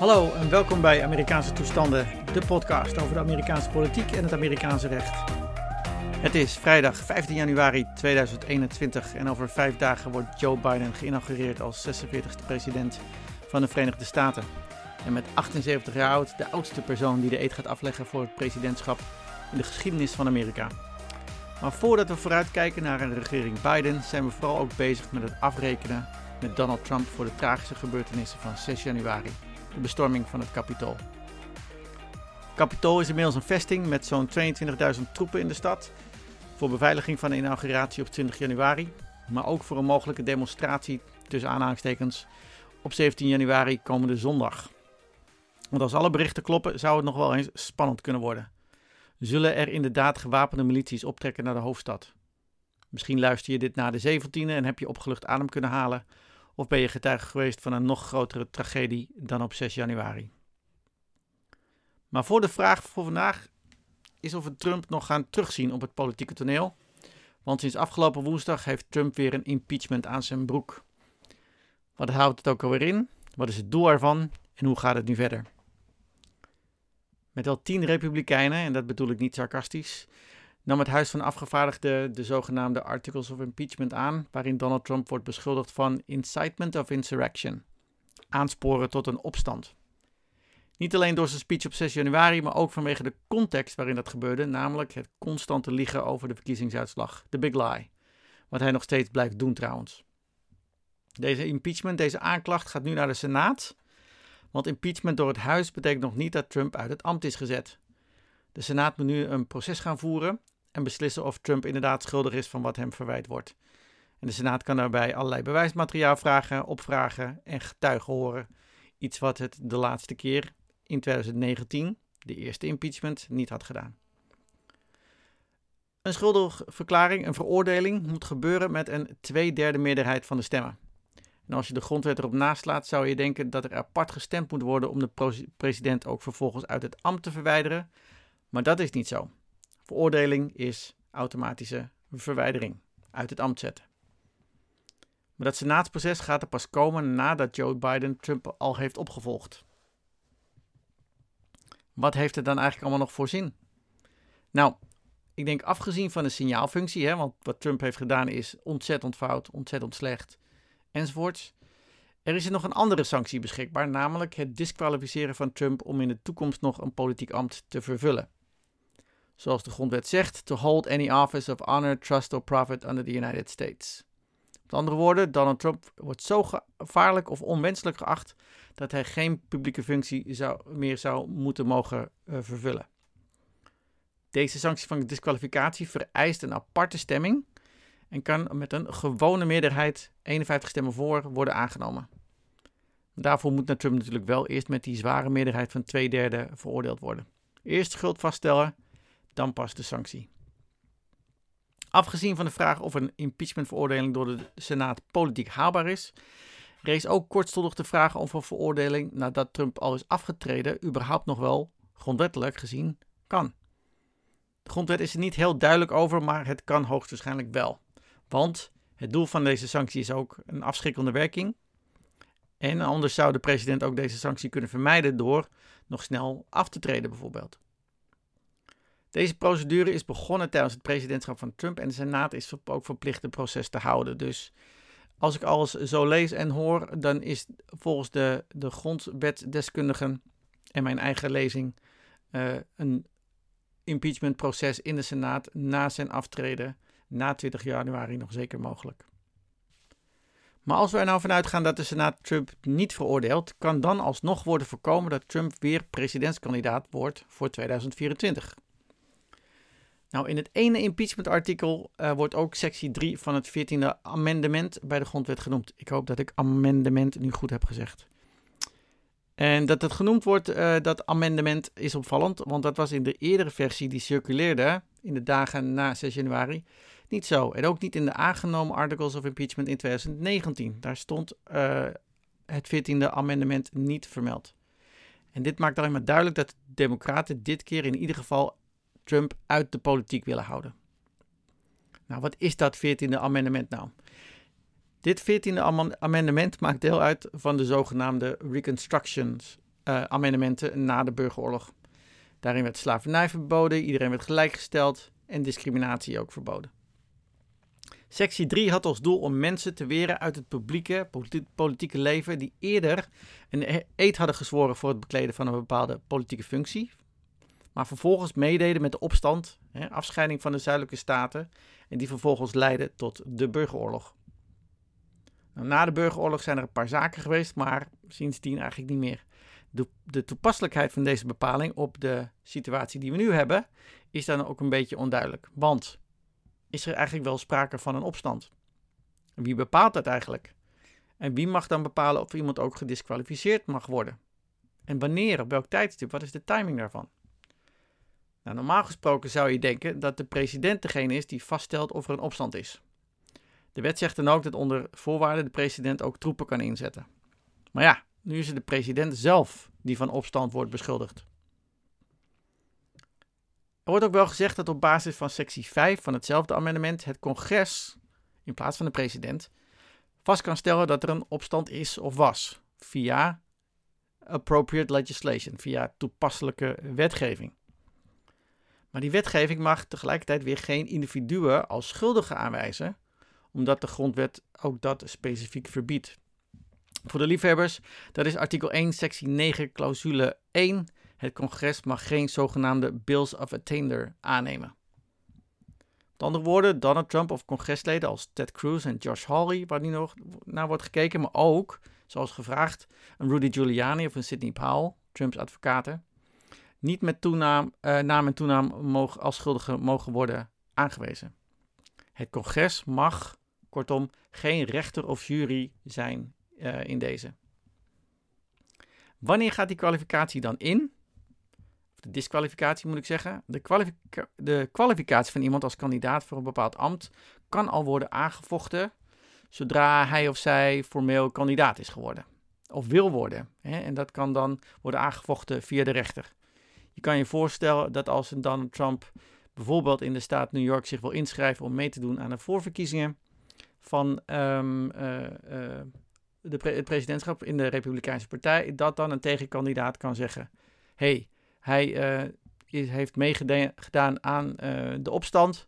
Hallo en welkom bij Amerikaanse Toestanden, de podcast over de Amerikaanse politiek en het Amerikaanse recht. Het is vrijdag 15 januari 2021 en over vijf dagen wordt Joe Biden geïnaugureerd als 46e president van de Verenigde Staten. En met 78 jaar oud de oudste persoon die de eed gaat afleggen voor het presidentschap in de geschiedenis van Amerika. Maar voordat we vooruitkijken naar een regering Biden, zijn we vooral ook bezig met het afrekenen met Donald Trump voor de tragische gebeurtenissen van 6 januari de bestorming van het Capitool. Capitool is inmiddels een vesting met zo'n 22.000 troepen in de stad voor beveiliging van de inauguratie op 20 januari, maar ook voor een mogelijke demonstratie tussen aanhalingstekens op 17 januari komende zondag. Want als alle berichten kloppen, zou het nog wel eens spannend kunnen worden. Zullen er inderdaad gewapende milities optrekken naar de hoofdstad? Misschien luister je dit na de 17e en heb je opgelucht adem kunnen halen of ben je getuige geweest van een nog grotere tragedie dan op 6 januari? Maar voor de vraag voor vandaag is of we Trump nog gaan terugzien op het politieke toneel. Want sinds afgelopen woensdag heeft Trump weer een impeachment aan zijn broek. Wat houdt het ook alweer in? Wat is het doel ervan? En hoe gaat het nu verder? Met wel tien republikeinen, en dat bedoel ik niet sarcastisch, nam het Huis van Afgevaardigden de zogenaamde Articles of Impeachment aan, waarin Donald Trump wordt beschuldigd van incitement of insurrection, aansporen tot een opstand. Niet alleen door zijn speech op 6 januari, maar ook vanwege de context waarin dat gebeurde, namelijk het constante liegen over de verkiezingsuitslag, de big lie, wat hij nog steeds blijft doen trouwens. Deze impeachment, deze aanklacht gaat nu naar de Senaat, want impeachment door het Huis betekent nog niet dat Trump uit het ambt is gezet. De Senaat moet nu een proces gaan voeren en beslissen of Trump inderdaad schuldig is van wat hem verwijt wordt. En de Senaat kan daarbij allerlei bewijsmateriaal vragen, opvragen en getuigen horen. Iets wat het de laatste keer in 2019, de eerste impeachment, niet had gedaan. Een schuldigverklaring, een veroordeling, moet gebeuren met een tweederde meerderheid van de stemmen. En als je de grondwet erop naslaat, zou je denken dat er apart gestemd moet worden om de president ook vervolgens uit het ambt te verwijderen. Maar dat is niet zo. Veroordeling is automatische verwijdering, uit het ambt zetten. Maar dat senaatsproces gaat er pas komen nadat Joe Biden Trump al heeft opgevolgd. Wat heeft het dan eigenlijk allemaal nog voor zin? Nou, ik denk afgezien van de signaalfunctie, hè, want wat Trump heeft gedaan is ontzettend fout, ontzettend slecht, enzovoorts. Er is er nog een andere sanctie beschikbaar, namelijk het disqualificeren van Trump om in de toekomst nog een politiek ambt te vervullen zoals de grondwet zegt, to hold any office of honor, trust or profit under the United States. Met andere woorden, Donald Trump wordt zo gevaarlijk of onwenselijk geacht dat hij geen publieke functie zou, meer zou moeten mogen uh, vervullen. Deze sanctie van disqualificatie vereist een aparte stemming en kan met een gewone meerderheid, 51 stemmen voor, worden aangenomen. Daarvoor moet Trump natuurlijk wel eerst met die zware meerderheid van twee derde veroordeeld worden. Eerst schuld vaststellen dan pas de sanctie. Afgezien van de vraag of een impeachmentveroordeling door de Senaat politiek haalbaar is, rees ook kortstondig de vraag of een veroordeling nadat Trump al is afgetreden überhaupt nog wel grondwettelijk gezien kan. De grondwet is er niet heel duidelijk over, maar het kan hoogstwaarschijnlijk wel. Want het doel van deze sanctie is ook een afschrikkende werking. En anders zou de president ook deze sanctie kunnen vermijden door nog snel af te treden bijvoorbeeld. Deze procedure is begonnen tijdens het presidentschap van Trump en de Senaat is ook verplicht het proces te houden. Dus als ik alles zo lees en hoor, dan is volgens de, de grondwetdeskundigen en mijn eigen lezing uh, een impeachmentproces in de Senaat na zijn aftreden na 20 januari nog zeker mogelijk. Maar als we er nou vanuit gaan dat de Senaat Trump niet veroordeelt, kan dan alsnog worden voorkomen dat Trump weer presidentskandidaat wordt voor 2024. Nou, in het ene impeachment-artikel uh, wordt ook sectie 3 van het 14e amendement bij de grondwet genoemd. Ik hoop dat ik amendement nu goed heb gezegd. En dat het genoemd wordt, uh, dat amendement, is opvallend, want dat was in de eerdere versie die circuleerde in de dagen na 6 januari niet zo. En ook niet in de aangenomen articles of impeachment in 2019. Daar stond uh, het 14e amendement niet vermeld. En dit maakt alleen maar duidelijk dat de Democraten dit keer in ieder geval Uit de politiek willen houden. Nou, wat is dat 14e amendement nou? Dit 14e amendement maakt deel uit van de zogenaamde Reconstruction uh, amendementen na de burgeroorlog. Daarin werd slavernij verboden, iedereen werd gelijkgesteld en discriminatie ook verboden. Sectie 3 had als doel om mensen te weren uit het publieke, politieke leven die eerder een e-, eed hadden gezworen voor het bekleden van een bepaalde politieke functie, maar vervolgens meededen met de opstand, hè, afscheiding van de zuidelijke staten, en die vervolgens leidde tot de burgeroorlog. Nou, na de burgeroorlog zijn er een paar zaken geweest, maar sindsdien eigenlijk niet meer. De, de, toepasselijkheid van deze bepaling op de situatie die we nu hebben, is dan ook een beetje onduidelijk. Want is er eigenlijk wel sprake van een opstand? Wie bepaalt dat eigenlijk? En wie mag dan bepalen of iemand ook gedisqualificeerd mag worden? En wanneer, op welk tijdstip, wat is de timing daarvan? Nou, normaal gesproken zou je denken dat de president degene is die vaststelt of er een opstand is. De wet zegt dan ook dat onder voorwaarden de president ook troepen kan inzetten. Maar ja, nu is het de president zelf die van opstand wordt beschuldigd. Er wordt ook wel gezegd dat op basis van sectie 5 van hetzelfde amendement het congres, in plaats van de president, vast kan stellen dat er een opstand is of was via appropriate legislation, via toepasselijke wetgeving. Maar die wetgeving mag tegelijkertijd weer geen individuen als schuldigen aanwijzen, omdat de grondwet ook dat specifiek verbiedt. Voor de liefhebbers, dat is artikel 1, sectie 9, clausule 1. Het congres mag geen zogenaamde Bills of Attainder aannemen. Met andere woorden, Donald Trump of congresleden als Ted Cruz en Josh Hawley, waar nu nog naar wordt gekeken, maar ook, zoals gevraagd, een Rudy Giuliani of een Sidney Powell, Trumps advocaten, niet met toenaam, uh, naam en toenaam mogen, als schuldigen mogen worden aangewezen. Het congres mag, kortom, geen rechter of jury zijn uh, in deze. Wanneer gaat die kwalificatie dan in? Of de disqualificatie moet ik zeggen. De, de kwalificatie van iemand als kandidaat voor een bepaald ambt kan al worden aangevochten zodra hij of zij formeel kandidaat is geworden. Of wil worden. Hè? En dat kan dan worden aangevochten via de rechter. Je kan je voorstellen dat als een Donald Trump bijvoorbeeld in de staat New York zich wil inschrijven om mee te doen aan de voorverkiezingen van um, uh, uh, de het presidentschap in de Republikeinse Partij, dat dan een tegenkandidaat kan zeggen: hey, hij uh, is, heeft meegedaan aan de opstand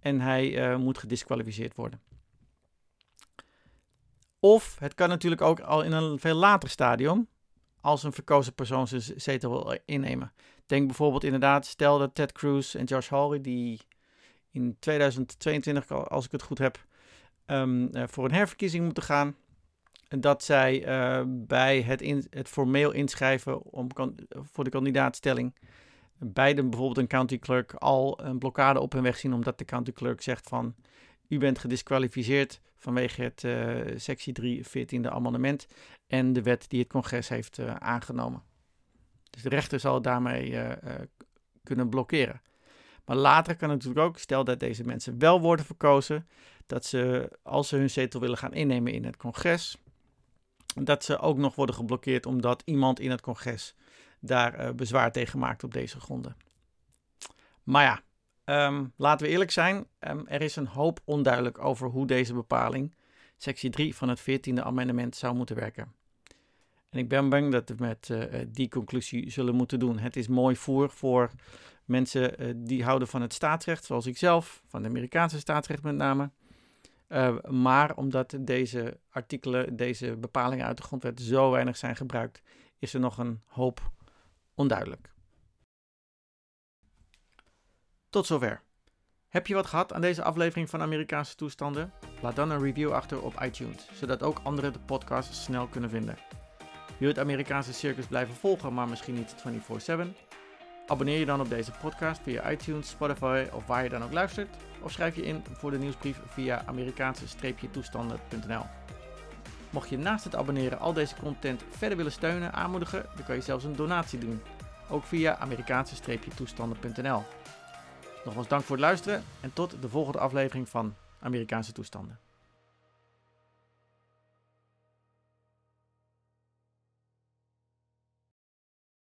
en hij moet gedisqualificeerd worden. Of het kan natuurlijk ook al in een veel later stadium, als een verkozen persoon zijn zetel wil innemen. Denk bijvoorbeeld inderdaad, stel dat Ted Cruz en Josh Hawley, die in 2022, als ik het goed heb, um, voor een herverkiezing moeten gaan. Dat zij uh, bij het, het formeel inschrijven om, voor de kandidaatstelling beide bijvoorbeeld een county clerk al een blokkade op hun weg zien, omdat de county clerk zegt van u bent gedisqualificeerd vanwege het uh, sectie 3 14e amendement en de wet die het congres heeft uh, aangenomen. Dus de rechter zal daarmee uh, kunnen blokkeren. Maar later kan het natuurlijk ook, stel dat deze mensen wel worden verkozen, dat ze, als ze hun zetel willen gaan innemen in het congres, dat ze ook nog worden geblokkeerd omdat iemand in het congres daar bezwaar tegen maakt op deze gronden. Maar ja, um, laten we eerlijk zijn, um, er is een hoop onduidelijk over hoe deze bepaling, sectie 3 van het 14e amendement, zou moeten werken. En ik ben bang dat we met uh, die conclusie zullen moeten doen. Het is mooi voer voor mensen uh, die houden van het staatsrecht, zoals ik zelf, van het Amerikaanse staatsrecht met name. Uh, maar omdat deze artikelen, deze bepalingen uit de grondwet zo weinig zijn gebruikt, is er nog een hoop onduidelijk. Tot zover. Heb je wat gehad aan deze aflevering van Amerikaanse toestanden? Laat dan een review achter op iTunes, zodat ook anderen de podcast snel kunnen vinden. Wil je het Amerikaanse circus blijven volgen, maar misschien niet 24/7? Abonneer je dan op deze podcast via iTunes, Spotify of waar je dan ook luistert. Of schrijf je in voor de nieuwsbrief via Amerikaanse-toestanden.nl. Mocht je naast het abonneren al deze content verder willen steunen, aanmoedigen, dan kan je zelfs een donatie doen. Ook via Amerikaanse-toestanden.nl. Nogmaals dank voor het luisteren en tot de volgende aflevering van Amerikaanse toestanden.